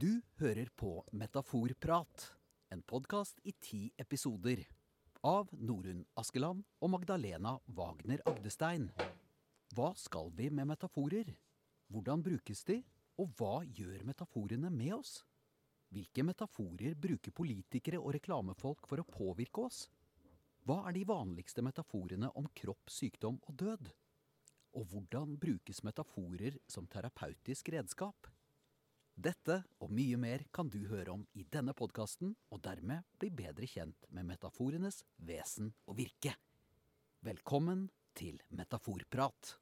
Du hører på Metaforprat, en podkast i ti episoder. Av Norunn Askeland og Magdalena Wagner Agdestein. Hva skal vi med metaforer? Hvordan brukes de? Og hva gjør metaforene med oss? Hvilke metaforer bruker politikere og reklamefolk for å påvirke oss? Hva er de vanligste metaforene om kropp, sykdom og død? Og hvordan brukes metaforer som terapeutisk redskap? Dette og mye mer kan du høre om i denne podkasten, og dermed bli bedre kjent med metaforenes vesen og virke. Velkommen til Metaforprat.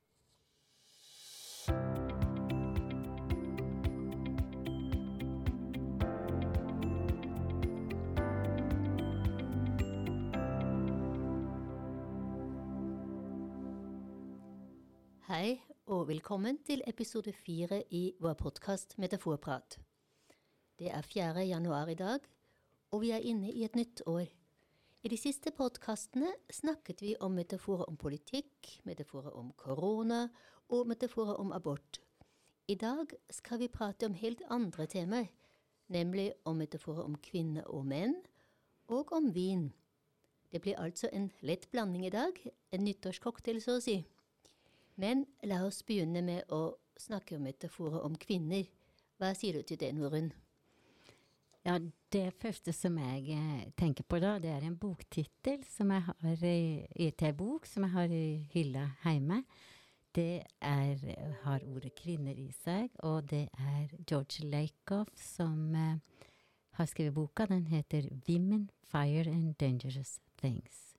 Velkommen til episode fire i vår podkast Metaforprat. Det er 4. januar i dag, og vi er inne i et nytt år. I de siste podkastene snakket vi om metaforer om politikk, metaforer om korona og metaforer om abort. I dag skal vi prate om helt andre temaer, nemlig om metaforer om kvinner og menn, og om vin. Det blir altså en lett blanding i dag, en nyttårscocktail så å si. Men la oss begynne med å snakke om metaforer om kvinner. Hva sier du til det, Norunn? Ja, det første som jeg eh, tenker på da, det er en boktittel som jeg har i ei bok som jeg har i hylla hjemme. Det er, har ordet kvinner i seg, og det er George Lakoff som eh, har skrevet boka. Den heter Women, Fire and Dangerous Things.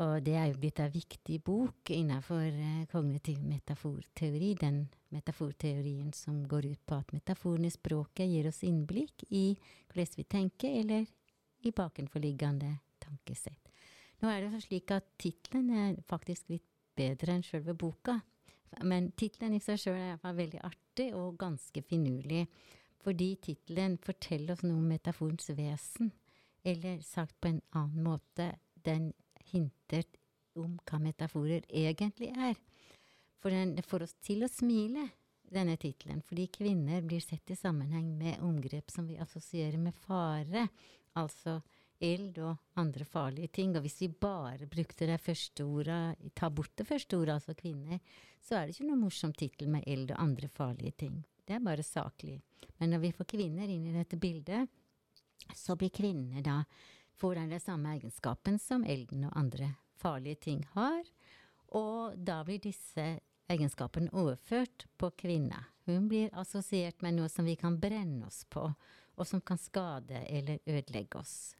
Og det er jo blitt en viktig bok innenfor eh, kognitiv metaforteori, den metaforteorien som går ut på at metaforene i språket gir oss innblikk i hvordan vi tenker, eller i bakenforliggende tankesett. Nå er det slik at tittelen er faktisk litt bedre enn sjølve boka, men tittelen i seg sjøl er iallfall veldig artig og ganske finurlig, fordi tittelen forteller oss noe om metaforens vesen, eller sagt på en annen måte, den hinter om hva metaforer egentlig er. For den får oss til å smile, denne tittelen, fordi kvinner blir sett i sammenheng med omgrep som vi assosierer med fare, altså eld og andre farlige ting. Og hvis vi bare brukte det første ordet, ta bort det første ordet, altså kvinner, så er det ikke noe morsom tittel med eld og andre farlige ting. Det er bare saklig. Men når vi får kvinner inn i dette bildet, så blir kvinner da får den samme egenskapen som elden og andre farlige ting har. Og da blir disse egenskapene overført på kvinna. Hun blir assosiert med noe som vi kan brenne oss på, og som kan skade eller ødelegge oss.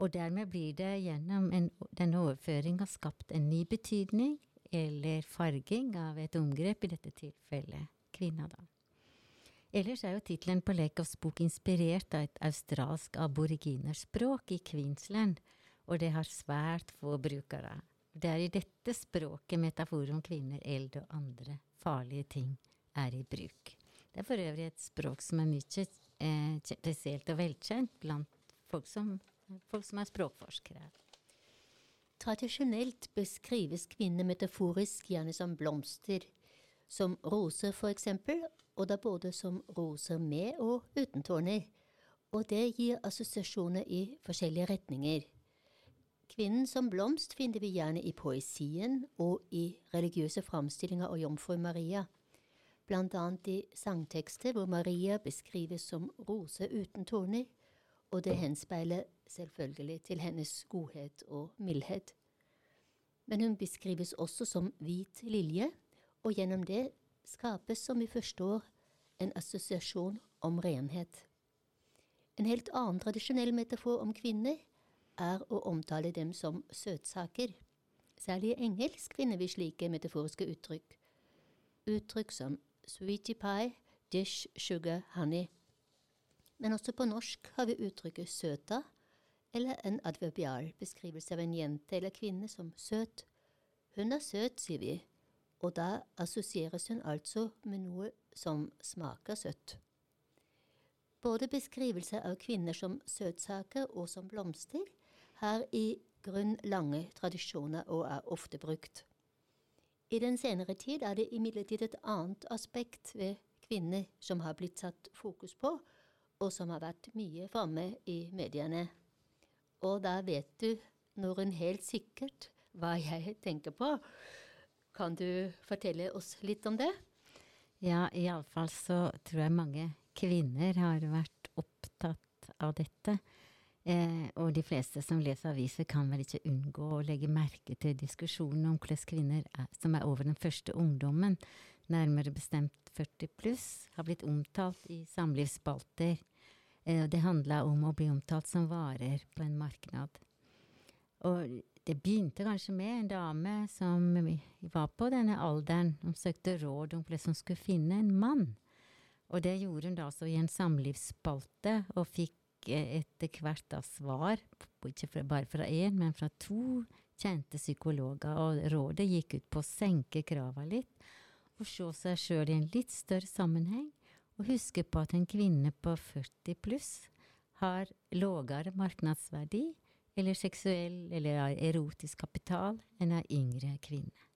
Og dermed blir det gjennom en, denne overføringa skapt en ny betydning, eller farging av et omgrep, i dette tilfellet kvinna, da. Ellers er jo tittelen på Lakoffs bok inspirert av et australsk aboriginerspråk i Queensland, og det har svært få brukere. Det er i dette språket metaforer om kvinner, eld og andre farlige ting er i bruk. Det er for øvrig et språk som er mye eh, og velkjent blant folk som, folk som er språkforskere. Tradisjonelt beskrives kvinner metaforisk gjerne som blomster, som roser eksempel, og da både som roser med og uten tårner. Og det gir assosiasjoner i forskjellige retninger. Kvinnen som blomst finner vi gjerne i poesien og i religiøse framstillinger av jomfru Maria, annet i sangtekster hvor Maria beskrives som rose uten torner, og det henspeiler selvfølgelig til hennes godhet og mildhet. Men hun beskrives også som hvit lilje, og gjennom det skapes, som vi forstår, en assosiasjon om renhet. En helt annen tradisjonell metafor om kvinner er å omtale dem som søtsaker. Særlig i engelsk finner vi slike metaforiske uttrykk. Uttrykk som sweetie pie, dish, sugar, honey. Men også på norsk har vi uttrykket søta, eller en adverbial beskrivelse av en jente eller kvinne som søt. Hun er søt, sier vi, og da assosieres hun altså med noe som smaker søtt. Både beskrivelse av kvinner som søtsaker og som blomster har i grunn lange tradisjoner og er ofte brukt. I den senere tid er det imidlertid et annet aspekt ved kvinner som har blitt satt fokus på, og som har vært mye framme i mediene. Og da vet du, når hun helt sikkert hva jeg tenker på. Kan du fortelle oss litt om det? Ja, iallfall så tror jeg mange kvinner har vært opptatt av dette. Eh, og de fleste som leser aviser, kan vel ikke unngå å legge merke til diskusjonen om hvordan kvinner er, som er over den første ungdommen, nærmere bestemt 40 pluss, har blitt omtalt i samlivsspalter. Eh, det handla om å bli omtalt som varer på en marknad. Og det begynte kanskje med en dame som var på denne alderen, Hun søkte råd om hvordan hun skulle finne en mann. Og det gjorde hun da altså i en samlivsspalte, og fikk eh, etter hvert da svar, ikke bare fra én, men fra to kjente psykologer. Og rådet gikk ut på å senke krava litt, og se seg sjøl i en litt større sammenheng, og huske på at en kvinne på 40 pluss har lågere marknadsverdi eller seksuell eller erotisk kapital enn ei yngre kvinne.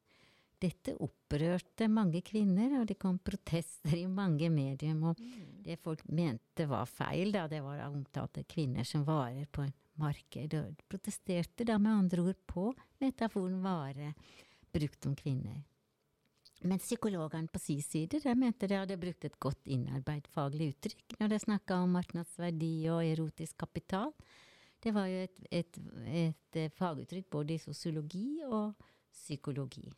Dette opprørte mange kvinner, og det kom protester i mange medier, Og det folk mente var feil, da, det var omtalte kvinner som varer på en marked. Og protesterte da med andre ord på metaforen vare brukt om kvinner. Men psykologene på sin side de mente de hadde brukt et godt innarbeidet faglig uttrykk når de snakka om marknadsverdi og erotisk kapital. Det var jo et, et, et, et faguttrykk både i sosiologi og psykologi.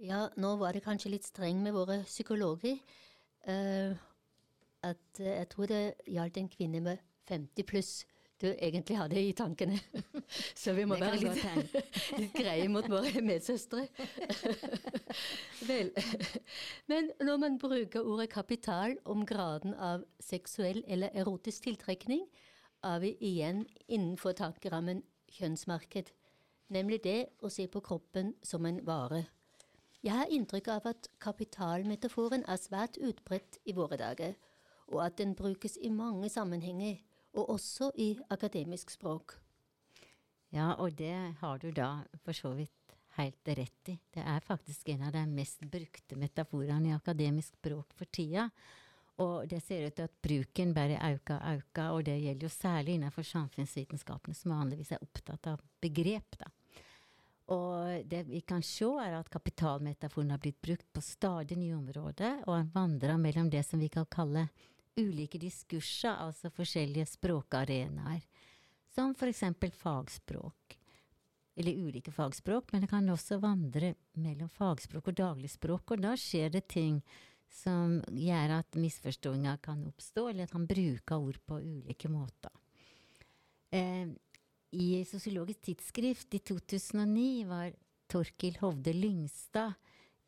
Ja, nå var det kanskje litt streng med våre psykologer. Uh, at uh, jeg tror det gjaldt en kvinne med 50 pluss du egentlig hadde i tankene. Så vi må være litt, litt, greie mot våre medsøstre. Vel. Men når man bruker ordet kapital om graden av seksuell eller erotisk tiltrekning, er vi igjen innenfor tankerammen kjønnsmarked, nemlig det å se på kroppen som en vare. Jeg har inntrykk av at kapitalmetaforen er svært utbredt i våre dager, og at den brukes i mange sammenhenger, og også i akademisk språk. Ja, og det har du da for så vidt helt rett i. Det er faktisk en av de mest brukte metaforene i akademisk språk for tida. Og det ser ut til at bruken bare øker og øker, og det gjelder jo særlig innenfor samfunnsvitenskapene, som vanligvis er opptatt av begrep. da. Og det vi kan se, er at kapitalmetaforen har blitt brukt på stadig nye områder, og har vandra mellom det som vi kan kalle ulike diskurser, altså forskjellige språkarenaer, som for eksempel fagspråk. Eller ulike fagspråk, men det kan også vandre mellom fagspråk og dagligspråk, og da skjer det ting som gjør at misforståelser kan oppstå, eller at han bruker ord på ulike måter. Eh, I Sosiologisk tidsskrift i 2009 var Torkil Hovde Lyngstad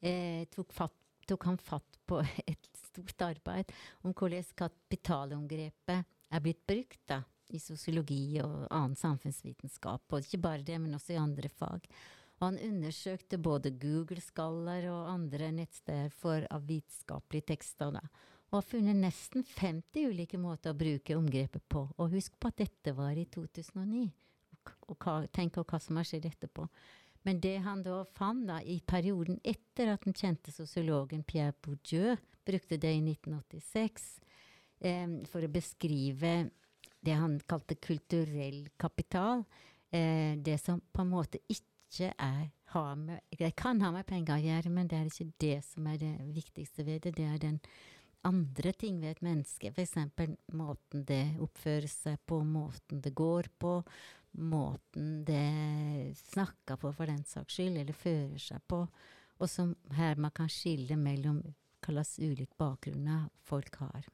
eh, tok, fatt, tok, han fatt på et stort arbeid om hvordan kapitalomgrepet er blitt brukt da, i sosiologi og annen samfunnsvitenskap. Og ikke bare det, men også i andre fag. Og han undersøkte både Google-skaller og andre nettsteder for vitenskapelige tekster. Da, og har funnet nesten 50 ulike måter å bruke omgrepet på. Og husk på at dette var i 2009. Og hva, tenk på hva som har skjedd etterpå. Men det han da fant da, i perioden etter at den kjente sosiologen Pierre Bourdieu brukte det i 1986 eh, for å beskrive det han kalte kulturell kapital, eh, det som på en måte ikke ikke er med, Jeg kan ha med penger å gjøre, men det er ikke det som er det viktigste ved det. Det er den andre ting ved et menneske, f.eks. måten det oppfører seg på, måten det går på, måten det snakker på, for den saks skyld, eller fører seg på, og som her man kan skille mellom hva slags ulike bakgrunner folk har.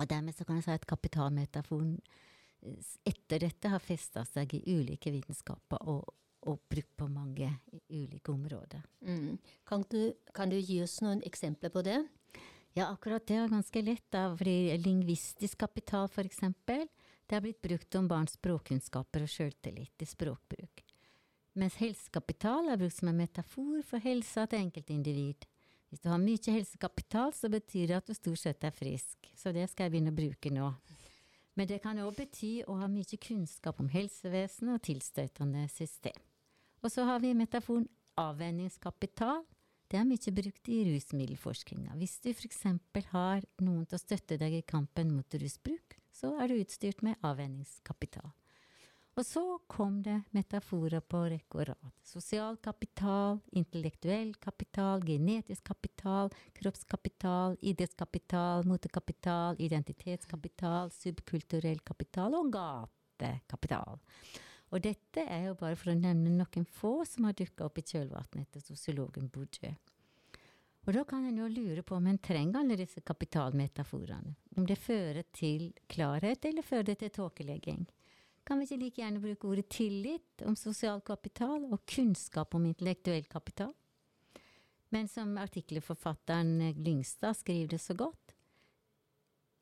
Og dermed så kan jeg si at kapitalmetaforen eh, etter dette har festa seg i ulike vitenskaper og og brukt på mange ulike områder. Mm. Kan, du, kan, du, gi oss noen eksempler på det? Ja, akkurat det er ganske lett. da, fordi Lingvistisk kapital, f.eks., det har blitt brukt om barns språkkunnskaper og sjøltillit i språkbruk. Mens helsekapital er brukt som en metafor for helsa til enkeltindivid. Hvis du har mye helsekapital, så betyr det at du stort sett er frisk. Så det skal jeg begynne å bruke nå. Men det kan òg bety å ha mye kunnskap om helsevesenet og tilstøtende system. Og så har vi metaforen avvenningskapital. Det er mye brukt i rusmiddelforskninga. Hvis du f.eks. har noen til å støtte deg i kampen mot rusbruk, så er du utstyrt med avvenningskapital. Og så kom det metaforer på rekke og rad. Sosial kapital, intellektuell kapital, genetisk kapital, kroppskapital, idrettskapital, motekapital, identitetskapital, subkulturell kapital og gatekapital. Og dette er jo bare for å nevne noen få som har dukka opp i kjølvannet etter sosiologen Bourdieu. Og da kan en jo lure på om en trenger alle disse kapitalmetaforene. Om det fører til klarhet, eller fører det til tåkelegging. Kan vi ikke like gjerne bruke ordet tillit om sosial kapital og kunnskap om intellektuell kapital? Men som artikkelforfatteren Lyngstad skriver det så godt,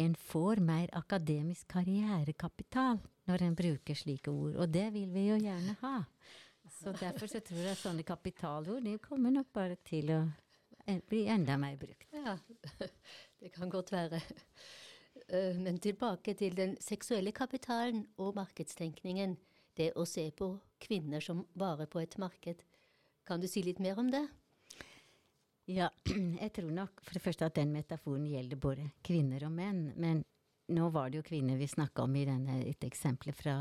en får mer akademisk karrierekapital når en bruker slike ord, og det vil vi jo gjerne ha. Så derfor så tror jeg sånne kapitalord de kommer nok bare til å bli enda mer brukt. Ja, det kan godt være. Eh, men tilbake til den seksuelle kapitalen og markedstenkningen. Det å se på kvinner som vare på et marked. Kan du si litt mer om det? Ja, jeg tror nok for det første at den metaforen gjelder både kvinner og menn. Men nå var det jo kvinner vi snakka om i denne, et eksempel fra,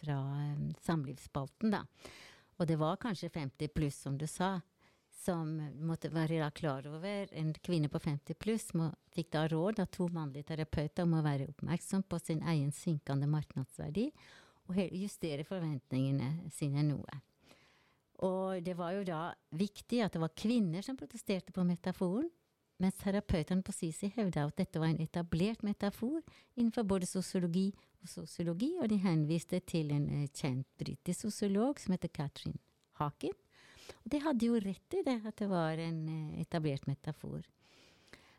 fra um, samlivsspalten, da. Og det var kanskje 50 pluss, som du sa, som måtte være klar over. En kvinne på 50 pluss må, fikk da råd av to mannlige terapeuter om å være oppmerksom på sin egen synkende markedsverdi og justere forventningene sine noe. Og det var jo da viktig at det var kvinner som protesterte på metaforen, mens terapeutene på sin side hevda at dette var en etablert metafor innenfor både sosiologi og sosiologi, og de henviste til en uh, kjent britisk sosiolog som heter Katrin Haken. Og de hadde jo rett i det, at det var en uh, etablert metafor.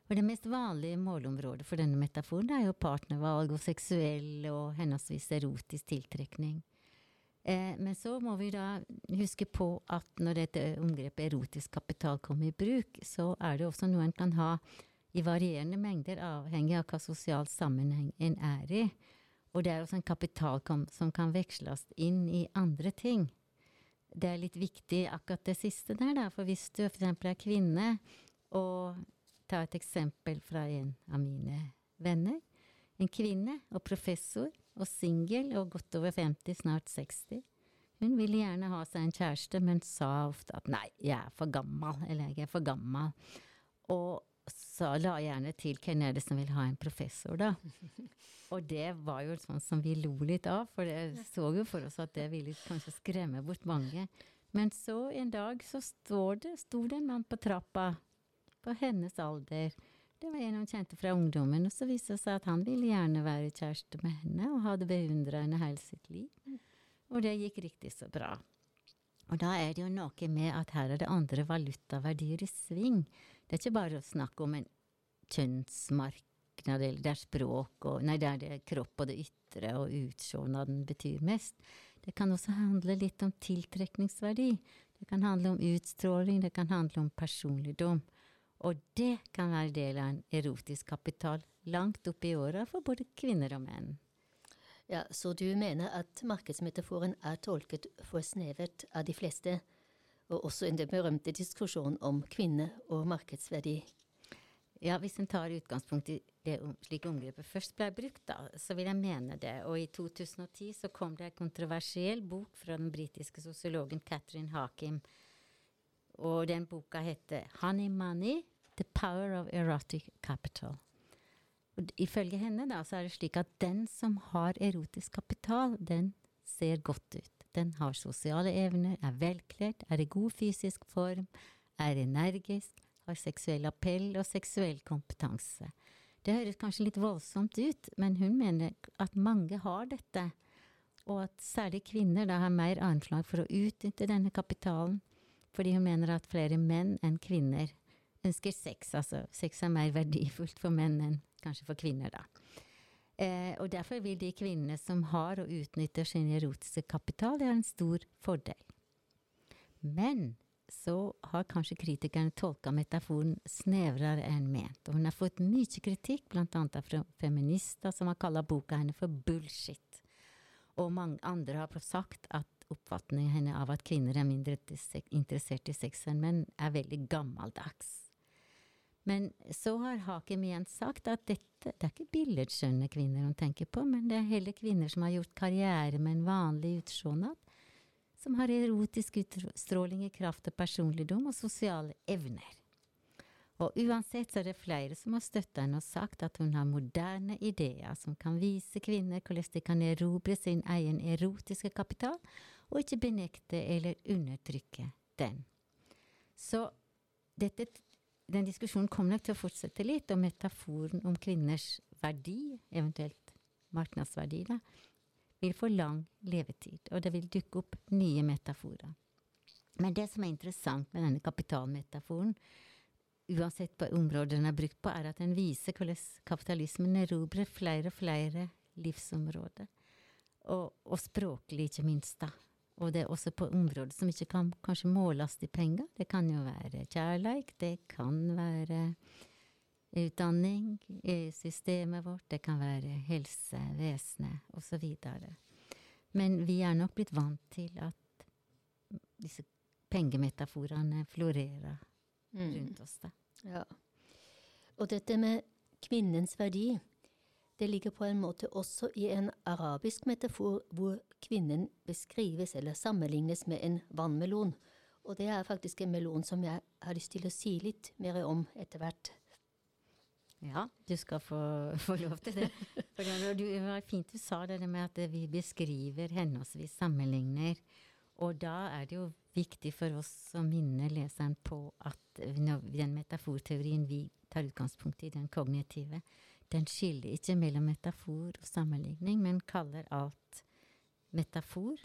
Og det mest vanlige målområdet for denne metaforen er jo partnervalg og seksuell og henholdsvis erotisk tiltrekning. Eh, men så må vi da huske på at når dette omgrepet erotisk kapital kommer i bruk, så er det også noe en kan ha i varierende mengder, avhengig av hva sosial sammenheng en er i. Og det er også en kapital som kan veksles inn i andre ting. Det er litt viktig akkurat det siste der, da. For hvis du f.eks. er kvinne, og ta et eksempel fra en av mine venner. En kvinne og professor og singel og godt over 50, snart 60. Hun ville gjerne ha seg en kjæreste, men sa ofte at nei, jeg er for gammel, eller jeg er for gammel. Og så la gjerne til hvem er det som vil ha en professor, da. Og det var jo sånn som vi lo litt av, for det så jo for oss at det ville kanskje skremme bort mange. Men så en dag så står det, sto det en mann på trappa, på hennes alder, det var en hun kjente fra ungdommen, og så viste det seg at han ville gjerne være kjæreste med henne, og hadde beundra henne hele sitt liv. Og det gikk riktig så bra. Og da er det jo noe med at her er det andre valutaverdier i sving. Det er ikke bare å snakke om en kjønnsmarknad, eller der språk og Nei, det er kropp og det ytre og utseendet betyr mest. Det kan også handle litt om tiltrekningsverdi. Det kan handle om utstråling, det kan handle om personligdom. Og det kan være del av en erotisk kapital langt opp i åra for både kvinner og menn. Ja, Så du mener at markedsmetaforen er tolket for snevert av de fleste, og også i den berømte diskusjonen om kvinne og markedsverdi? Ja, hvis en tar utgangspunkt i det slik omgrepet først ble brukt, da, så vil jeg mene det. Og i 2010 så kom det en kontroversiell bok fra den britiske sosiologen Catherine Hakim og den boka heter 'Honey Money The Power of Erotic Capital'. Og ifølge henne da, så er det slik at den som har erotisk kapital, den ser godt ut. Den har sosiale evner, er velkledd, er i god fysisk form, er energisk, har seksuell appell og seksuell kompetanse. Det høres kanskje litt voldsomt ut, men hun mener at mange har dette, og at særlig kvinner da har mer armslag for å utnytte denne kapitalen fordi hun mener at flere menn enn kvinner ønsker sex. Altså sex er mer verdifullt for menn enn kanskje for kvinner, da. Eh, og derfor vil de kvinnene som har og utnytter sin erotiske kapital, ha en stor fordel. Men så har kanskje kritikerne tolka metaforen snevrere enn ment. Og hun har fått mye kritikk, bl.a. fra feminister som har kalla boka henne for bullshit. Og mange andre har sagt at oppfatning henne av at kvinner er mindre interessert i sex enn menn, er veldig gammeldags. Men så har Hakem igjen sagt at dette det er ikke billedskjønne kvinner hun tenker på, men det er heller kvinner som har gjort karriere med en vanlig utsjånad, som har erotisk utstråling i kraft av personligdom og sosiale evner. Og uansett så er det flere som har støtta henne og sagt at hun har moderne ideer som kan vise kvinner hvordan de kan erobre sin egen erotiske kapital, og ikke benekte eller undertrykke den. Så dette, den diskusjonen kommer nok til å fortsette litt, og metaforen om kvinners verdi, eventuelt marknadsverdi, da, vil få lang levetid, og det vil dukke opp nye metaforer. Men det som er interessant med denne kapitalmetaforen, uansett på området den er brukt på, er at den viser hvordan kapitalismen erobrer flere og flere livsområder. Og, og, språklig, ikke minst. da. Og det er også på områder som ikke kan kanskje måles i penger. Det kan jo være kjærleik, det kan være utdanning i systemet vårt, det kan være helsevesenet osv. Men vi er nok blitt vant til at disse pengemetaforene florerer mm. rundt oss. da. Ja. Og dette med kvinnens verdi, det ligger på en måte også i en arabisk metafor hvor kvinnen beskrives eller sammenlignes med en vannmelon. Og det er faktisk en melon som jeg har lyst til å si litt mer om etter hvert. Ja, du skal få, få lov til det. For det var fint du sa det med at vi beskriver henholdsvis sammenligner. Og da er det jo viktig for oss å minne leseren på at den metaforteorien vi tar utgangspunkt i, den kognitive, den skiller ikke mellom metafor og sammenligning, men kaller alt metafor.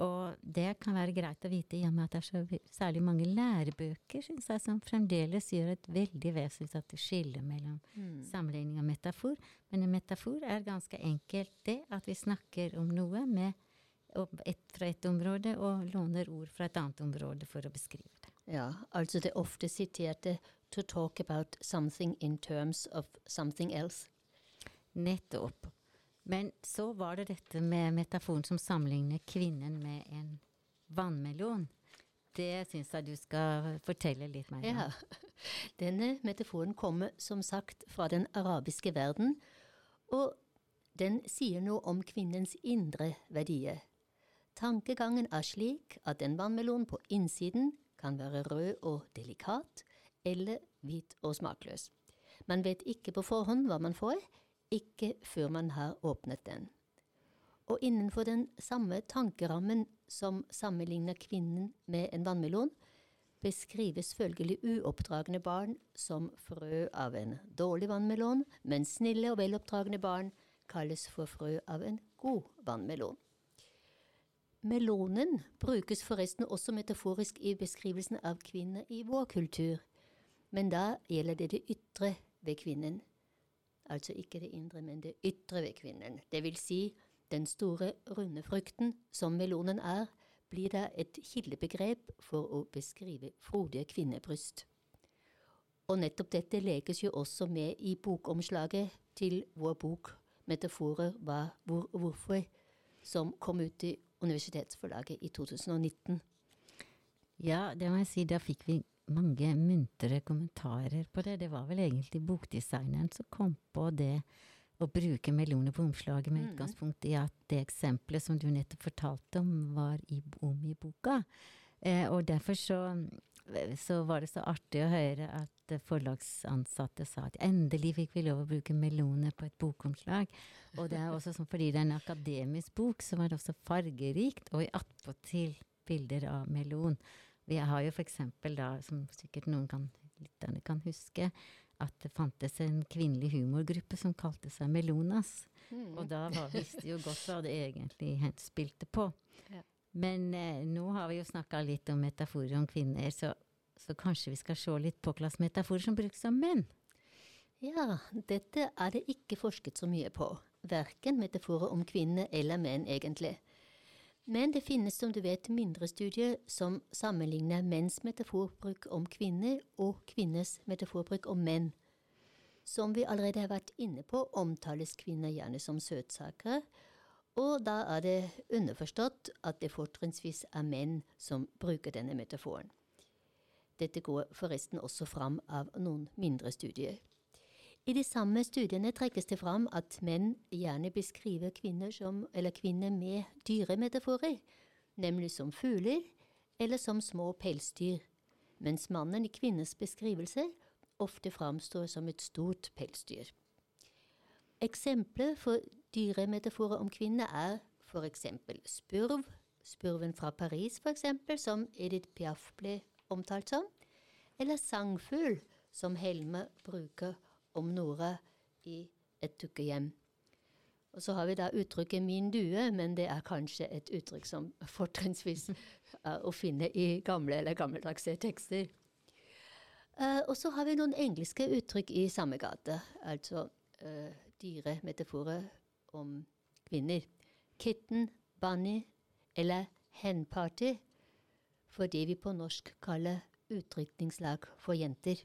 Og det kan være greit å vite i og med at det er så særlig mange lærebøker synes jeg, som fremdeles gjør et veldig vesentlig skille mellom mm. sammenligning og metafor. Men en metafor er ganske enkelt det at vi snakker om noe med et fra et område og låner ord fra et annet område for å beskrive det. Ja, altså det ofte siterte 'to talk about something in terms of something else'. Nettopp. Men så var det dette med metaforen som sammenligner kvinnen med en vannmelon. Det syns jeg du skal fortelle litt mer om. Ja. Denne metaforen kommer som sagt fra den arabiske verden, og den sier noe om kvinnens indre verdier. Tankegangen er slik at en vannmelon på innsiden kan være rød og delikat, eller hvit og smakløs. Man vet ikke på forhånd hva man får, ikke før man har åpnet den. Og innenfor den samme tankerammen som sammenligner kvinnen med en vannmelon, beskrives følgelig uoppdragne barn som frø av en dårlig vannmelon, mens snille og veloppdragne barn kalles for frø av en god vannmelon. Melonen brukes forresten også metaforisk i beskrivelsen av kvinner i vår kultur, men da gjelder det det ytre ved kvinnen. Altså ikke det indre, men det ytre ved kvinnen. Det vil si, den store, runde frukten, som melonen er, blir da et kildebegrep for å beskrive frodige kvinnebryst. Og nettopp dette lekes jo også med i bokomslaget til vår bok 'Metaforer hva, hvor hvorfor', som kom ut i Universitetsforlaget i 2019. Ja, det må jeg si. Da fikk vi mange muntre kommentarer på det. Det var vel egentlig bokdesigneren som kom på det å bruke meloner på omslaget med mm. utgangspunkt i at det eksempelet som du nettopp fortalte om, var i, om i boka. Eh, og derfor så, så, var det så artig å høre at forlagsansatte sa at endelig fikk vi lov å bruke meloner på et bokomslag. Og det er også sånn fordi det er en akademisk bok, så var det også fargerikt, og attpåtil bilder av melon. Vi har jo eksempel da, som sikkert noen kan, lytterne kan huske, at det fantes en kvinnelig humorgruppe som kalte seg Melonas. Mm. Og da var, visste jo godt hva det egentlig henspilte på. Ja. Men eh, nå har vi jo snakka litt om metaforer om kvinner, så, så kanskje vi skal se litt på hvilke metaforer som brukes om menn? Ja, dette er det ikke forsket så mye på verken metaforer om kvinner eller menn, egentlig. Men det finnes, som du vet, mindre studier som sammenligner menns metaforbruk om kvinner og kvinners metaforbruk om menn. Som vi allerede har vært inne på, omtales kvinner gjerne som søtsakere, Og da er det underforstått at det fortrinnsvis er menn som bruker denne metaforen. Dette går forresten også fram av noen mindre studier. I de samme studiene trekkes det fram at menn gjerne beskriver kvinner, som, kvinner med dyremetaforer, nemlig som fugler eller som små pelsdyr, mens mannen i kvinners beskrivelser ofte framstår som et stort pelsdyr. Eksempler for dyremetaforer om kvinner er eksempel spurv, spurven fra Paris eksempel, som Edith Piaf ble omtalt som, eller sangfugl, som Helme bruker om Nora i Et dukkehjem. Og så har vi da uttrykket 'min due', men det er kanskje et uttrykk som fortrinnsvis er å finne i gamle eller gammeldagse tekster. Uh, og så har vi noen engelske uttrykk i samme gate, altså uh, dyre metaforer om kvinner. Kitten, bunny eller henparty, for det vi på norsk kaller utrykningslag for jenter.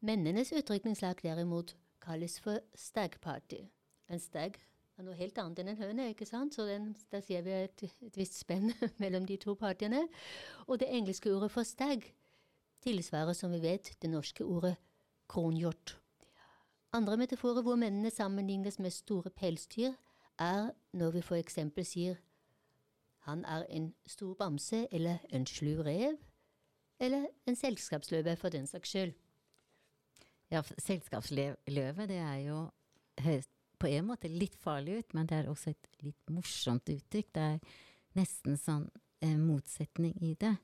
Mennenes utrykningslag derimot kalles for stagparty. En stag er noe helt annet enn en høne, ikke sant? Så den, der ser vi et, et visst spenn mellom de to partiene. Og det engelske ordet for stag tilsvarer, som vi vet, det norske ordet kronhjort. Andre metaforer hvor mennene sammenlignes med store pelsdyr, er når vi f.eks. sier han er en stor bamse eller en slu rev, eller en selskapsløve for den saks skyld. Ja, selskapsløve, det er jo på en måte litt farlig ut, men det er også et litt morsomt uttrykk. Det er nesten sånn eh, motsetning i det.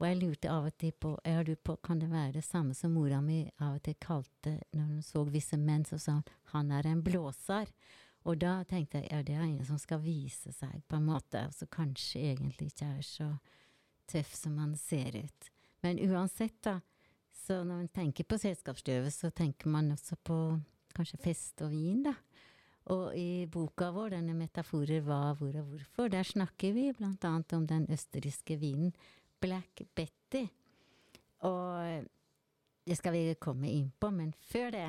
Og jeg lurte av og til på, jeg lurte på kan det være det samme som mora mi av og til kalte når hun så visse menn, så sa hun 'han er en blåser'. Og da tenkte jeg ja, det er en som skal vise seg, på en måte, så kanskje egentlig ikke er så tøff som man ser ut. Men uansett, da, så når man tenker på selskapsstøvet, så tenker man også på kanskje fest og vin, da. Og i boka vår, denne 'Metaforer hva, hvor og hvorfor', der snakker vi blant annet om den østerrikske vinen Black Betty. Og det skal vi komme inn på, men før det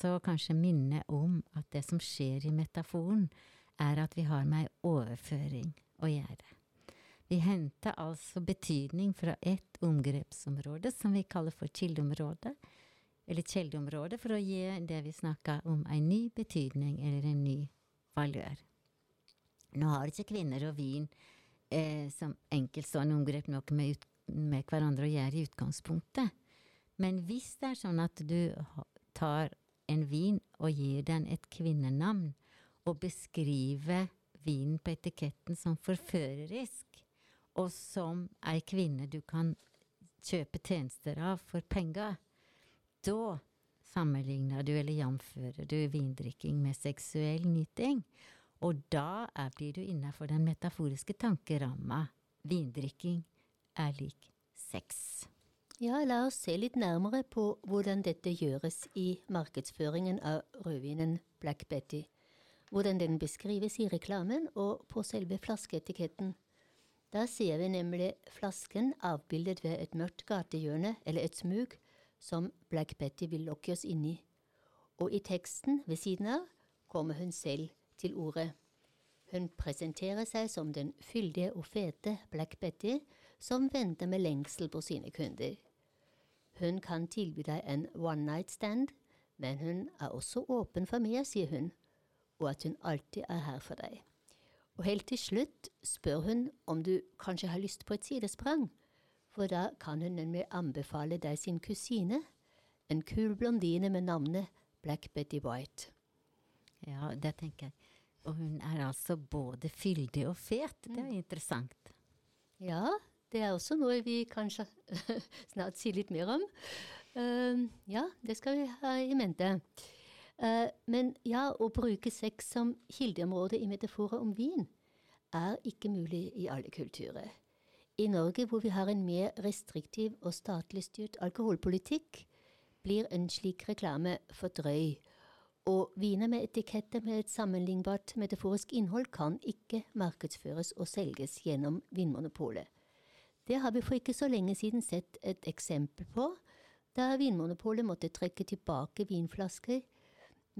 så kanskje minne om at det som skjer i metaforen, er at vi har med ei overføring å gjøre. Vi henter altså betydning fra ett omgrepsområde, som vi kaller for kildeområdet, eller kjeldeområdet, for å gi det vi snakka om, ei ny betydning eller en ny valør. Nå har ikke kvinner og vin eh, som enkeltstående omgrep noe med, ut, med, hverandre å gjøre i utgangspunktet. Men hvis det er sånn at du tar en vin og gir den et kvinnenavn, og beskriver vinen på etiketten som forførerisk, og som ei kvinne du kan kjøpe tjenester av for penger, da sammenligner du eller jamfører du vindrikking med seksuell nyting. Og da blir du innafor den metaforiske tankeramma. Vindrikking er lik sex. Ja, la oss se litt nærmere på hvordan dette gjøres i markedsføringen av rødvinen Black Betty. Hvordan den beskrives i reklamen og på selve flaskeetiketten. Da ser vi nemlig flasken avbildet ved et mørkt gatehjørne eller et smug som Black Betty vil lokke oss inn i. Og i teksten ved siden av kommer hun selv til orde. Hun presenterer seg som den fyldige og fete Black Betty som venter med lengsel på sine kunder. Hun kan tilby deg en one night stand, men hun er også åpen for mer, sier hun, og at hun alltid er her for deg. Og helt til slutt spør hun om du kanskje har lyst på et sidesprang, for da kan hun nemlig anbefale deg sin kusine, en kul blondine med navnet Black Betty White. Ja, det tenker jeg. Og hun er altså både fyldig og fet. Det er mm. interessant. Ja, det er også noe vi kanskje snart sier litt mer om. Uh, ja, det skal vi ha i mente. Uh, men ja, å bruke sex som kildeområde i metaforer om vin er ikke mulig i alle kulturer. I Norge, hvor vi har en mer restriktiv og statlig styrt alkoholpolitikk, blir en slik reklame for drøy og viner med etiketter med et sammenlignbart metaforisk innhold kan ikke markedsføres og selges gjennom Vinmonopolet. Det har vi for ikke så lenge siden sett et eksempel på, da Vinmonopolet måtte trekke tilbake vinflasker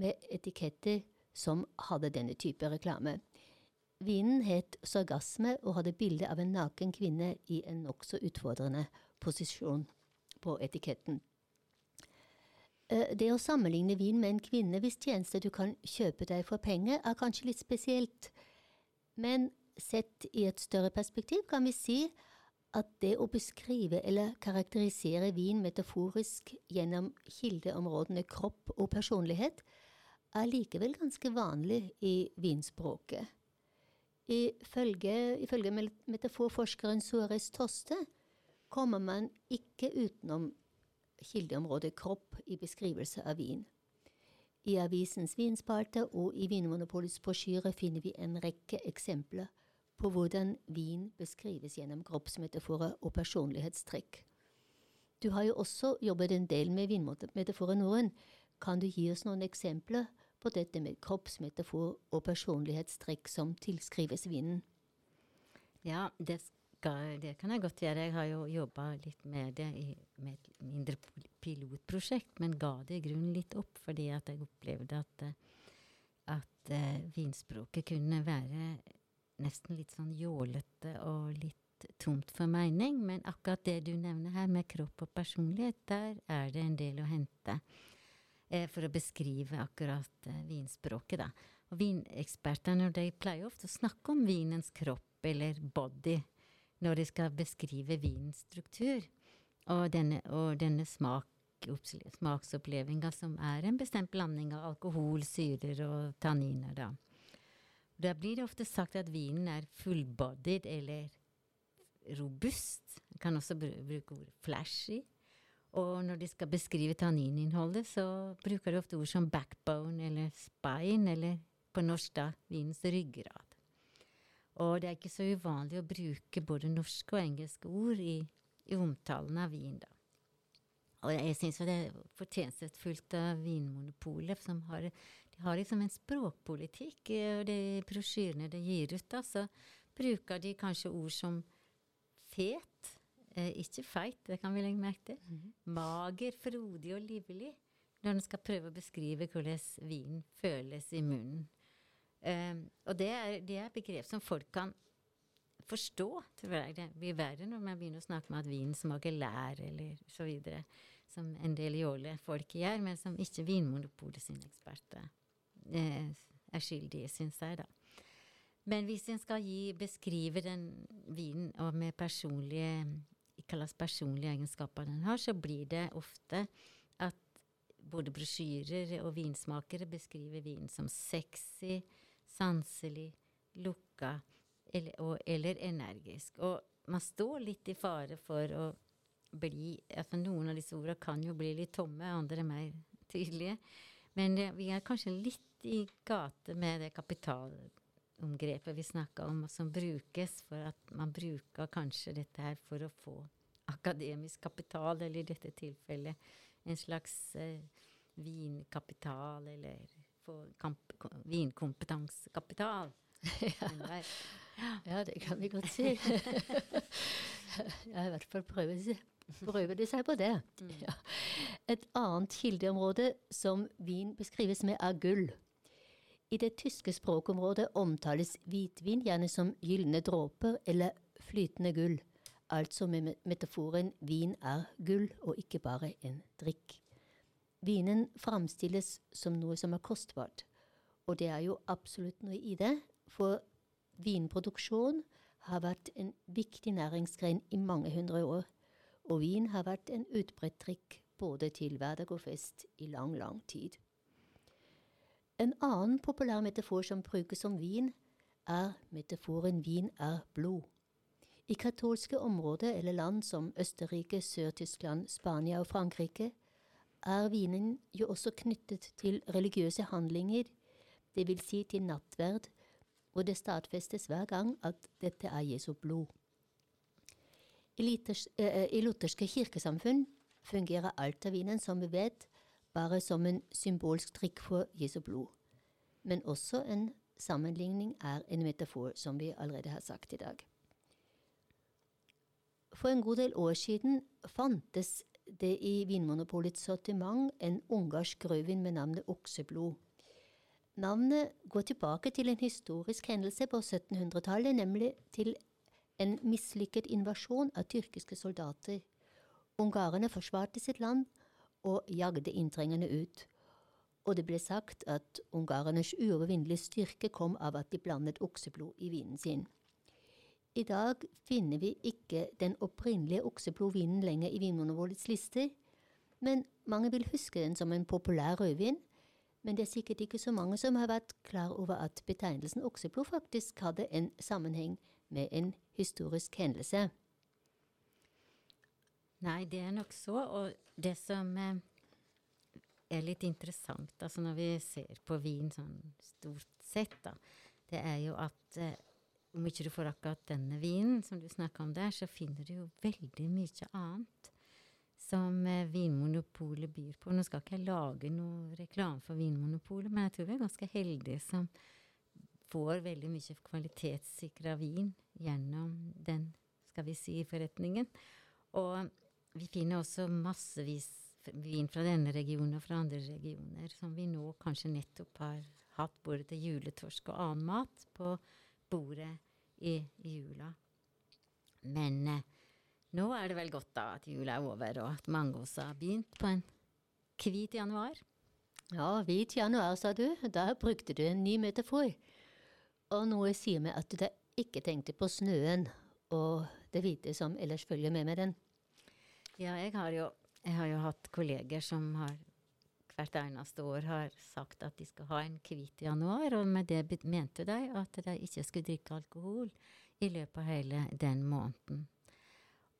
med etiketter som hadde denne type reklame. Vinen het Sorgasme og hadde bilde av en naken kvinne i en nokså utfordrende posisjon på etiketten. Eh, det å sammenligne vin med en kvinne hvis tjeneste du kan kjøpe deg for penger, er kanskje litt spesielt. Men sett i et større perspektiv kan vi si at det å beskrive eller karakterisere vin metaforisk gjennom kildeområdene kropp og personlighet, er likevel ganske vanlig i vinspråket. Ifølge, ifølge metaforforskeren Suarez Toste kommer man ikke utenom kildeområdet kropp i beskrivelse av vin. I avisens vinspalte og i Vinmonopolets brosjyre finner vi en rekke eksempler på hvordan vin beskrives gjennom kroppsmetaforer og personlighetstrekk. Du har jo også jobbet en del med vinmetaforer, Norun. Kan du gi oss noen eksempler på dette med kroppsmetafor og personlighetstrekk som tilskrives vinen? Ja, det, skal, det, kan jeg godt gjøre. Jeg har jo jobba litt med det i, med et mindre pilotprosjekt, men ga det i grunnen litt opp fordi at jeg opplevde at, at uh, vinspråket kunne være nesten litt sånn jålete og litt tomt for mening. Men akkurat det du nevner her med kropp og personlighet, der er det en del å hente eh, for å beskrive akkurat eh, vinspråket, da. Og vinekspertene de pleier ofte å snakke om vinens kropp eller body når de skal beskrive vinens struktur og denne, og denne smak, smaksopplevelsen som er en bestemt blanding av alkohol, syrer og tanniner. da. Da blir det ofte sagt at vinen er fullbodied eller robust. Jeg kan også bruke ordet flashy. Og når de skal beskrive tannininnholdet, så bruker de ofte ord som backbone eller spine, eller på norsk da vinens ryggrad. Og det er ikke så uvanlig å bruke både norske og engelske ord i, i omtalen av vin, da. Og jeg syns det er fortjenstfullt av Vinmonopolet, som har, de har liksom en språkpolitikk. Og de brosjyrene de gir ut, da, så bruker de kanskje ord som fet, Eh, ikke feit, det kan vi legge merke til. Mm. Mager, frodig og livlig. Når en skal prøve å beskrive hvordan vinen føles i munnen. Eh, og det er, det er begrep som folk kan forstå. tror jeg. Det blir verre når man begynner å snakke om at vin smaker lær, eller så videre. Som en del jåle folk gjør, men som ikke Vinmonopolet sine eksperter eh, er skyldig, syns jeg, da. Men hvis en skal gi, beskrive den vinen og med personlige kalles personlige egenskaper den har, så blir det ofte at både brosjyrer og vinsmakere beskriver vinen som sexy, sanselig, lukka eller, og, eller energisk. Og man står litt i fare for å bli altså Noen av disse ordene kan jo bli litt tomme, andre er mer tydelige. Men det, vi er kanskje litt i gate med det kapitalomgrepet vi snakka om, som brukes for at man bruker kanskje dette her for å få akademisk kapital, eller i dette tilfellet en slags eh, vinkapital, eller vinkompetansekapital. ja. ja, det kan vi godt si. Jeg har i hvert fall prøvd å prøver, prøver de seg på det. Mm. Ja. Et annet kildeområde som vin beskrives med, er gull. I det tyske språkområdet omtales hvitvin gjerne som gylne dråper eller flytende gull altså med metaforen vin er gull og ikke bare en drikk. Vinen framstilles som noe som er kostbart, og det er jo absolutt noe i det, for vinproduksjon har vært en viktig næringsgren i mange hundre år, og vin har vært en utbredt drikk både til hverdag og fest i lang, lang tid. En annen populær metafor som brukes om vin, er metaforen vin er blod. I katolske områder eller land som Østerrike, Sør-Tyskland, Spania og Frankrike er vinen jo også knyttet til religiøse handlinger, det vil si til nattverd, og det stadfestes hver gang at dette er Jesu blod. I, eh, i lutherske kirkesamfunn fungerer altavinen, som vi vet, bare som en symbolsk trikk for Jesu blod. Men også en sammenligning er en metafor, som vi allerede har sagt i dag. For en god del år siden fantes det i Vinmonopolets sortiment en ungarsk rødvin med navnet Okseblod. Navnet går tilbake til en historisk hendelse på 1700-tallet, nemlig til en mislykket invasjon av tyrkiske soldater. Ungarerne forsvarte sitt land og jagde inntrengerne ut. Og det ble sagt at ungarernes uovervinnelige styrke kom av at de blandet okseblod i vinen sin. I dag finner vi ikke den opprinnelige okseblodvinen lenger i Vinmonopolets lister, men mange vil huske den som en populær rødvin. Men det er sikkert ikke så mange som har vært klar over at betegnelsen okseblod faktisk hadde en sammenheng med en historisk hendelse. Nei, det er nok så. Og det som eh, er litt interessant altså når vi ser på vin sånn stort sett, da, det er jo at eh, om ikke du får akkurat denne vinen som du snakka om der, så finner du jo veldig mye annet som eh, Vinmonopolet byr på. Nå skal ikke jeg lage noe reklame for Vinmonopolet, men jeg tror vi er ganske heldige som får veldig mye kvalitetssikra vin gjennom den, skal vi si, forretningen. Og vi finner også massevis vin fra denne regionen og fra andre regioner, som vi nå kanskje nettopp har hatt både til juletorsk og annen mat på bordet i, jula. Men eh, nå er det vel godt da at jula er over, og at mange også har begynt på en hvit januar. Ja, hvit januar, sa du. Da brukte du en ny metafor. Og noe sier meg at du da ikke tenkte på snøen og det hvite som ellers følger med med den. Ja, jeg har jo, jeg har jo hatt kolleger som har hvert eneste år har sagt at de skal ha en hvit januar, og med det mente de at de ikke skulle drikke alkohol i løpet av hele den måneden.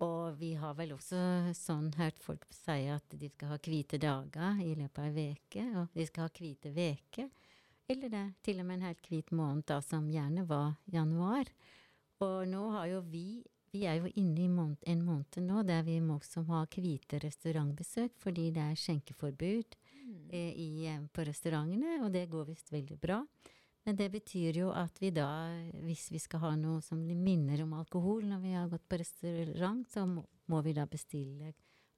Og vi har vel også sånn hørt folk si at de skal ha hvite dager i løpet av ei uke, og de skal ha hvite uker. Eller det til og med en helt hvit måned, da, som gjerne var januar. Og nå har jo vi vi er jo inne i måned, en måned nå der vi må også ha hvite restaurantbesøk, fordi det er skjenkeforbud mm. eh, i, på restaurantene, og det går visst veldig bra. Men det betyr jo at vi da, hvis vi skal ha noe som minner om alkohol når vi har gått på restaurant, så må, må vi da bestille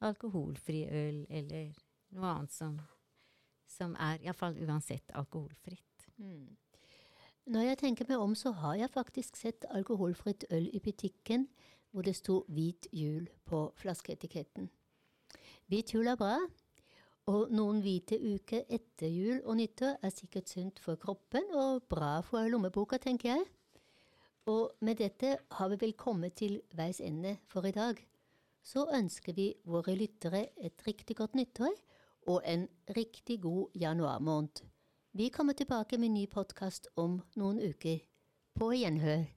alkoholfri øl eller noe annet som, som er iallfall uansett alkoholfritt. Mm. Når jeg tenker meg om, så har jeg faktisk sett alkoholfritt øl i butikken hvor det sto 'Hvit jul' på flaskeetiketten. Hvit jul er bra, og noen hvite uker etter jul og nyttår er sikkert sunt for kroppen og bra for lommeboka, tenker jeg. Og med dette har vi vel kommet til veis ende for i dag. Så ønsker vi våre lyttere et riktig godt nyttår og en riktig god januarmåned. Vi kommer tilbake med ny podkast om noen uker. På gjenhør.